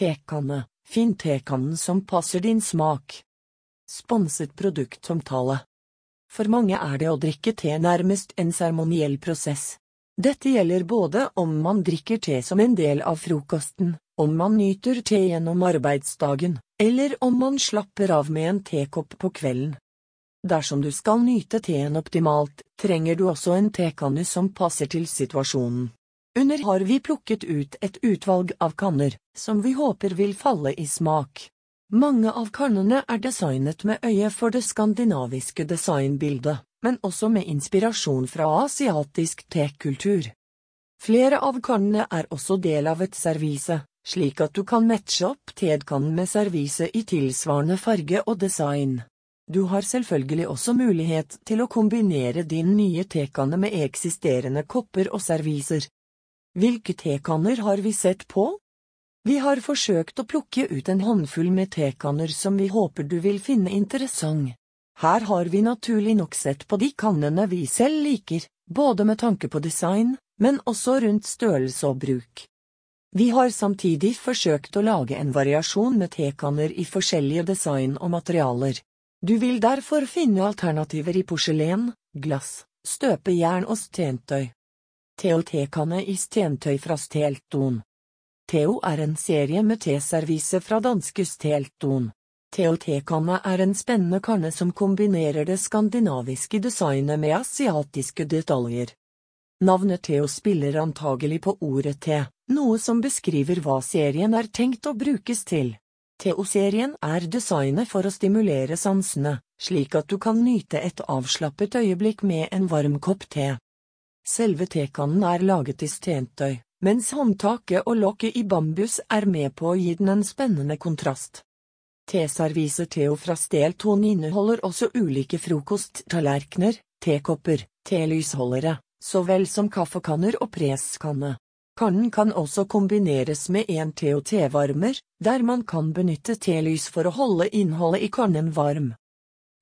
Tekanne, finn tekannen som passer din smak. Sponset produktomtale. For mange er det å drikke te nærmest en seremoniell prosess. Dette gjelder både om man drikker te som en del av frokosten, om man nyter te gjennom arbeidsdagen, eller om man slapper av med en tekopp på kvelden. Dersom du skal nyte teen optimalt, trenger du også en tekanne som passer til situasjonen. Under har vi plukket ut et utvalg av kanner, som vi håper vil falle i smak. Mange av kannene er designet med øye for det skandinaviske designbildet, men også med inspirasjon fra asiatisk tekultur. Flere av kannene er også del av et servise, slik at du kan matche opp tedkannen med servise i tilsvarende farge og design. Du har selvfølgelig også mulighet til å kombinere din nye tekanne med eksisterende kopper og serviser. Hvilke tekanner har vi sett på? Vi har forsøkt å plukke ut en håndfull med tekanner som vi håper du vil finne interessant. Her har vi naturlig nok sett på de kannene vi selv liker, både med tanke på design, men også rundt størrelse og bruk. Vi har samtidig forsøkt å lage en variasjon med tekanner i forskjellige design og materialer. Du vil derfor finne alternativer i porselen, glass, støpejern og stentøy. Theo-tekanne i stentøy fra Stelton. Theo er en serie med teservise fra danske Stelton. Theo-tekanne er en spennende kanne som kombinerer det skandinaviske designet med asiatiske detaljer. Navnet Theo spiller antagelig på ordet te, noe som beskriver hva serien er tenkt å brukes til. Theo-serien er designet for å stimulere sansene, slik at du kan nyte et avslappet øyeblikk med en varm kopp te. Selve tekannen er laget i stentøy, mens håndtaket og lokket i bambus er med på å gi den en spennende kontrast. Teserviser Theo fra Stelton inneholder også ulike frokosttallerkener, tekopper, telysholdere, så vel som kaffekanner og preskanne. Kannen kan også kombineres med en te- og tevarmer, der man kan benytte telys for å holde innholdet i kannen varm.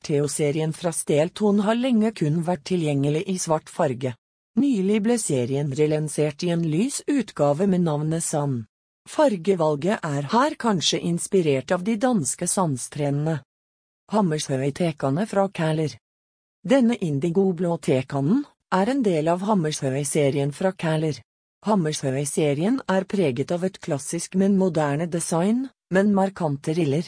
Theo-serien fra Stelton har lenge kun vært tilgjengelig i svart farge. Nylig ble serien relansert i en lys utgave med navnet Sand. Fargevalget er her kanskje inspirert av de danske sandstrendene. Hammershøi-tekane fra Kæler Denne indigoblå tekannen er en del av Hammershøi-serien fra Kæler. Hammershøi-serien er preget av et klassisk, men moderne design, men markante riller.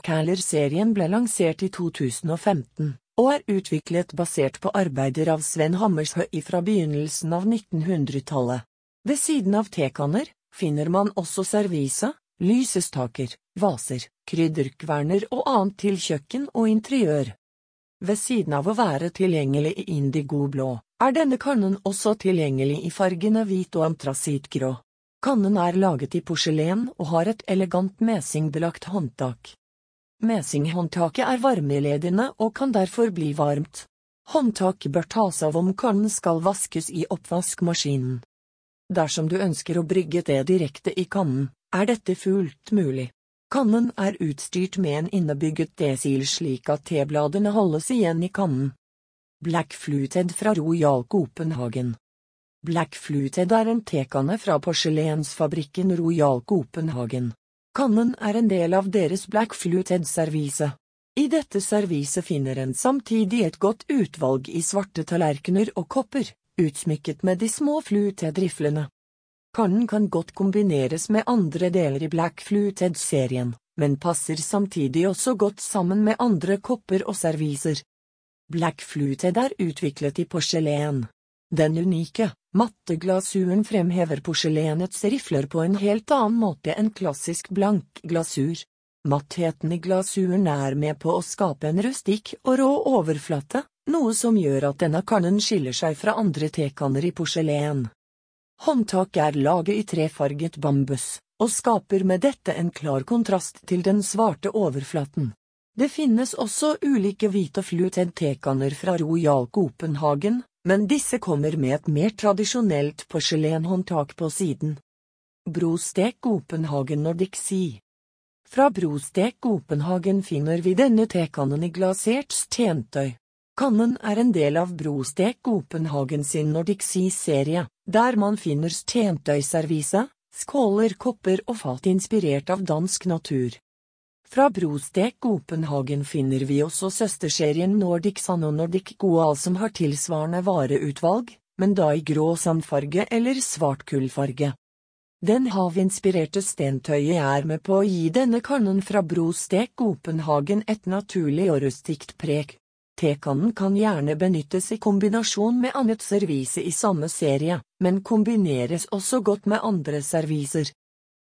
Kæler-serien ble lansert i 2015 og er utviklet basert på arbeider av Sven Hammershøi fra begynnelsen av 1900-tallet. Ved siden av tekanner finner man også servise, lysestaker, vaser, krydderkverner og annet til kjøkken og interiør. Ved siden av å være tilgjengelig i indigo-blå, er denne kannen også tilgjengelig i fargene hvit og antrasittgrå. Kannen er laget i porselen og har et elegant mesingbelagt håndtak. Mesinghåndtaket er varmeledende og kan derfor bli varmt. Håndtaket bør tas av om kannen skal vaskes i oppvaskmaskinen. Dersom du ønsker å brygge det direkte i kannen, er dette fullt mulig. Kannen er utstyrt med en innebygget desil slik at tebladene holdes igjen i kannen. Black Fluted fra Royal Copenhagen Black Fluted er en tekanne fra porselensfabrikken Royal Copenhagen. Kannen er en del av deres Black Fluted-servise. I dette serviset finner en samtidig et godt utvalg i svarte tallerkener og kopper, utsmykket med de små fluted-riflene. Kannen kan godt kombineres med andre deler i Black Fluted-serien, men passer samtidig også godt sammen med andre kopper og serviser. Black Fluted er utviklet i porselen. Den unike, Matte glasuren fremhever porselenets rifler på en helt annen måte enn klassisk blank glasur. Mattheten i glasuren er med på å skape en rustikk og rå overflate, noe som gjør at denne kannen skiller seg fra andre tekanner i porselen. Håndtak er laget i trefarget bambus, og skaper med dette en klar kontrast til den svarte overflaten. Det finnes også ulike hvite fluted tekanner fra Royal Copenhagen, men disse kommer med et mer tradisjonelt porselenhåndtak på siden. Brostek Gopenhagen Nordic Sea Fra Brostek Gopenhagen finner vi denne tekannen i glasert stentøy. Kannen er en del av Brostek Copenhagen sin Nordic Sea-serie, der man finner stentøyservise, skåler, kopper og fat inspirert av dansk natur. Fra Brostek Copenhagen finner vi også søsterserien Nordic Sand og Nordic Goal som har tilsvarende vareutvalg, men da i grå sandfarge eller svart kullfarge. Den havinspirerte stentøyet er med på å gi denne kannen fra Brostek Copenhagen et naturlig og rustikt preg. Tekannen kan gjerne benyttes i kombinasjon med annet servise i samme serie, men kombineres også godt med andre serviser.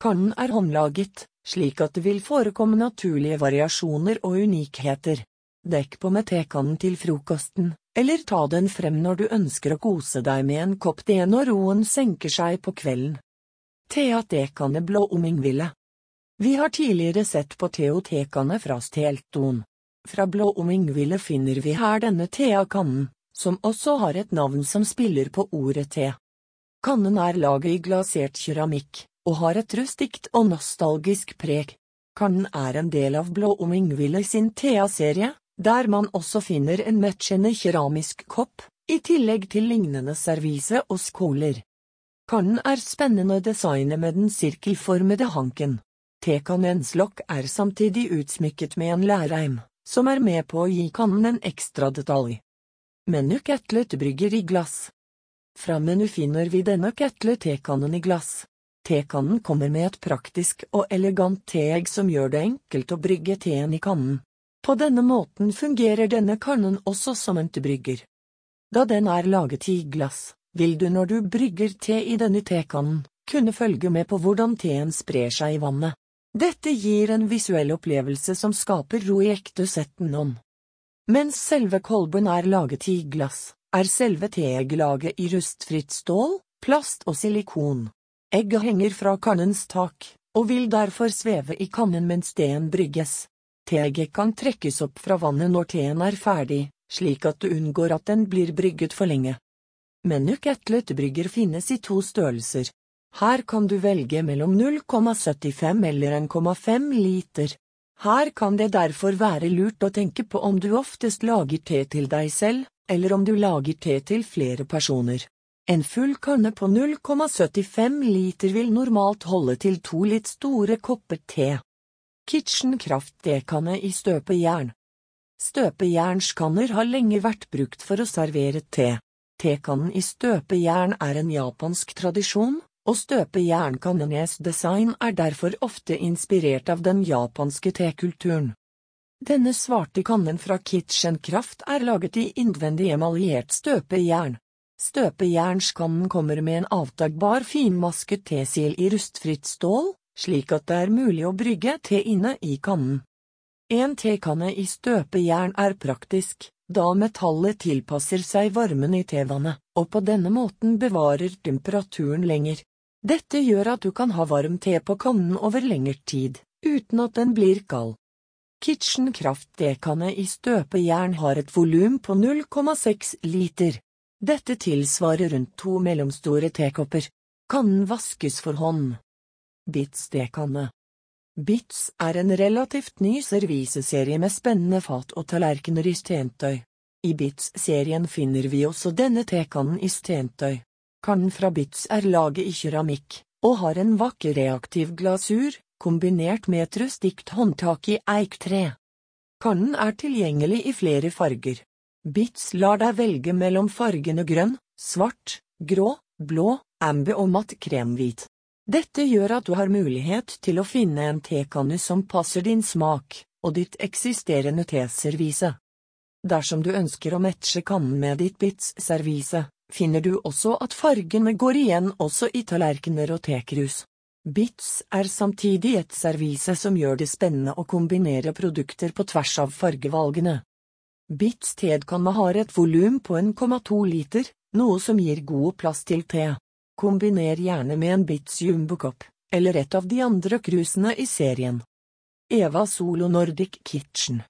Kannen er håndlaget, slik at det vil forekomme naturlige variasjoner og unikheter. Dekk på med tekannen til frokosten, eller ta den frem når du ønsker å kose deg med en kopp te når roen senker seg på kvelden. Thea Tekanne blå omingville. Vi har tidligere sett på teotekane fra Stelton. Fra Blå Omingville finner vi her denne Thea-kannen, som også har et navn som spiller på ordet te. Kannen er laget i glasert keramikk, og har et rustikt og nostalgisk preg. Kannen er en del av Blå Omingville sin Thea-serie, der man også finner en matchende keramisk kopp, i tillegg til lignende servise og skåler. Kannen er spennende designet med den sirkelformede hanken. Tekannens lokk er samtidig utsmykket med en lærreim som er med på å gi kannen en ekstra detalj. Menu ketlet brygger i glass. Fra menu finner vi denne Kettlet tekannen i glass. Tekannen kommer med et praktisk og elegant teegg som gjør det enkelt å brygge teen i kannen. På denne måten fungerer denne kannen også som en tebrygger. Da den er laget i glass, vil du når du brygger te i denne tekannen, kunne følge med på hvordan teen sprer seg i vannet. Dette gir en visuell opplevelse som skaper ro i ekte setten ånd. Mens selve kolben er laget i glass, er selve teegglaget i rustfritt stål, plast og silikon. Egget henger fra kannens tak, og vil derfor sveve i kannen mens teen brygges. Teegget kan trekkes opp fra vannet når teen er ferdig, slik at du unngår at den blir brygget for lenge. Menuk etletbrygger finnes i to størrelser, her kan du velge mellom 0,75 eller 1,5 liter. Her kan det derfor være lurt å tenke på om du oftest lager te til deg selv, eller om du lager te til flere personer. En full kanne på 0,75 liter vil normalt holde til to litt store kopper te. Kitchen Kraft-tekanne i støpejern. Støpejernskanner har lenge vært brukt for å servere te. Tekannen i støpejern er en japansk tradisjon, og støpejernkannenes design er derfor ofte inspirert av den japanske tekulturen. Denne svarte kannen fra Kitchen Kraft er laget i innvendig emaljert støpejern. Støpejernskannen kommer med en avtagbar finmasket tesil i rustfritt stål, slik at det er mulig å brygge te inne i kannen. En tekanne i støpejern er praktisk, da metallet tilpasser seg varmen i tevannet, og på denne måten bevarer temperaturen lenger. Dette gjør at du kan ha varm te på kannen over lengre tid, uten at den blir kald. Kitchen Kraft-tekanne i støpejern har et volum på 0,6 liter. Dette tilsvarer rundt to mellomstore tekopper. Kannen vaskes for hånd. Bits tekanne Bits er en relativt ny serviseserie med spennende fat og tallerkener i stentøy. I Bits-serien finner vi også denne tekannen i stentøy. Kannen fra Bits er laget i keramikk, og har en vakker reaktiv glasur, kombinert med et rustikt håndtak i eiktre. Kannen er tilgjengelig i flere farger. Bits lar deg velge mellom fargene grønn, svart, grå, blå, amber og matt kremhvit. Dette gjør at du har mulighet til å finne en tekanne som passer din smak og ditt eksisterende teservise. Dersom du ønsker å matche kannen med ditt Bits-servise, finner du også at fargene går igjen også i tallerkener og tekrus. Bits er samtidig et servise som gjør det spennende å kombinere produkter på tvers av fargevalgene. Bits tedkanne har et volum på 1,2 liter, noe som gir god plass til te. Kombiner gjerne med en Bits jumbokopp, eller et av de andre krusene i serien. Eva Solo Nordic Kitchen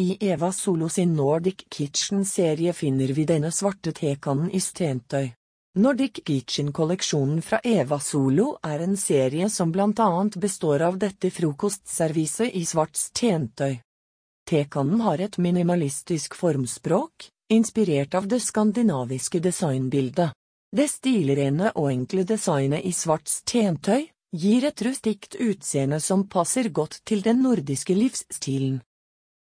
i Eva Solo sin Nordic Kitchen-serie finner vi denne svarte tekannen i stentøy. Nordic Kitchen-kolleksjonen fra Eva Solo er en serie som blant annet består av dette frokostserviset i svart stentøy. Tekannen har et minimalistisk formspråk, inspirert av det skandinaviske designbildet. Det stilrene og enkle designet i svart stentøy gir et rustikt utseende som passer godt til den nordiske livsstilen.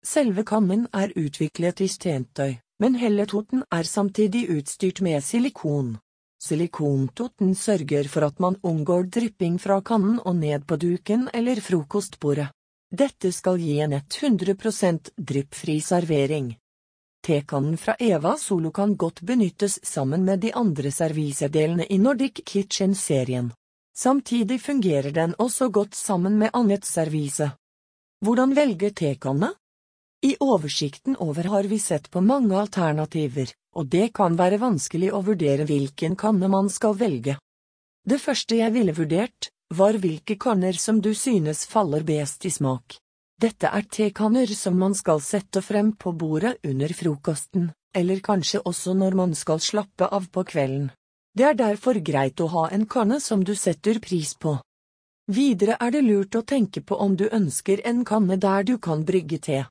Selve kannen er utviklet i stentøy, men hellertoten er samtidig utstyrt med silikon. Silikontoten sørger for at man unngår drypping fra kannen og ned på duken eller frokostbordet. Dette skal gi en 100 dryppfri servering. Tekannen fra Eva Solo kan godt benyttes sammen med de andre servisedelene i Nordic Kitchen-serien. Samtidig fungerer den også godt sammen med annet servise. Hvordan velge tekanne? I oversikten over har vi sett på mange alternativer, og det kan være vanskelig å vurdere hvilken kanne man skal velge. Det første jeg ville vurdert, var hvilke kanner som du synes faller best i smak. Dette er tekanner som man skal sette frem på bordet under frokosten, eller kanskje også når man skal slappe av på kvelden. Det er derfor greit å ha en kanne som du setter pris på. Videre er det lurt å tenke på om du ønsker en kanne der du kan brygge te.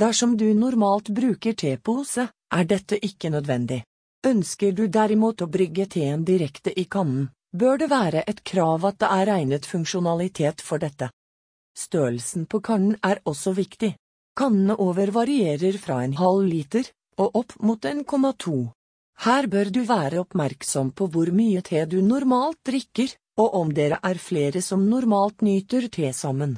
Dersom du normalt bruker tepose, er dette ikke nødvendig. Ønsker du derimot å brygge teen direkte i kannen, bør det være et krav at det er regnet funksjonalitet for dette. Størrelsen på kannen er også viktig. Kannene over varierer fra en halv liter og opp mot 1,2. Her bør du være oppmerksom på hvor mye te du normalt drikker, og om dere er flere som normalt nyter te sammen.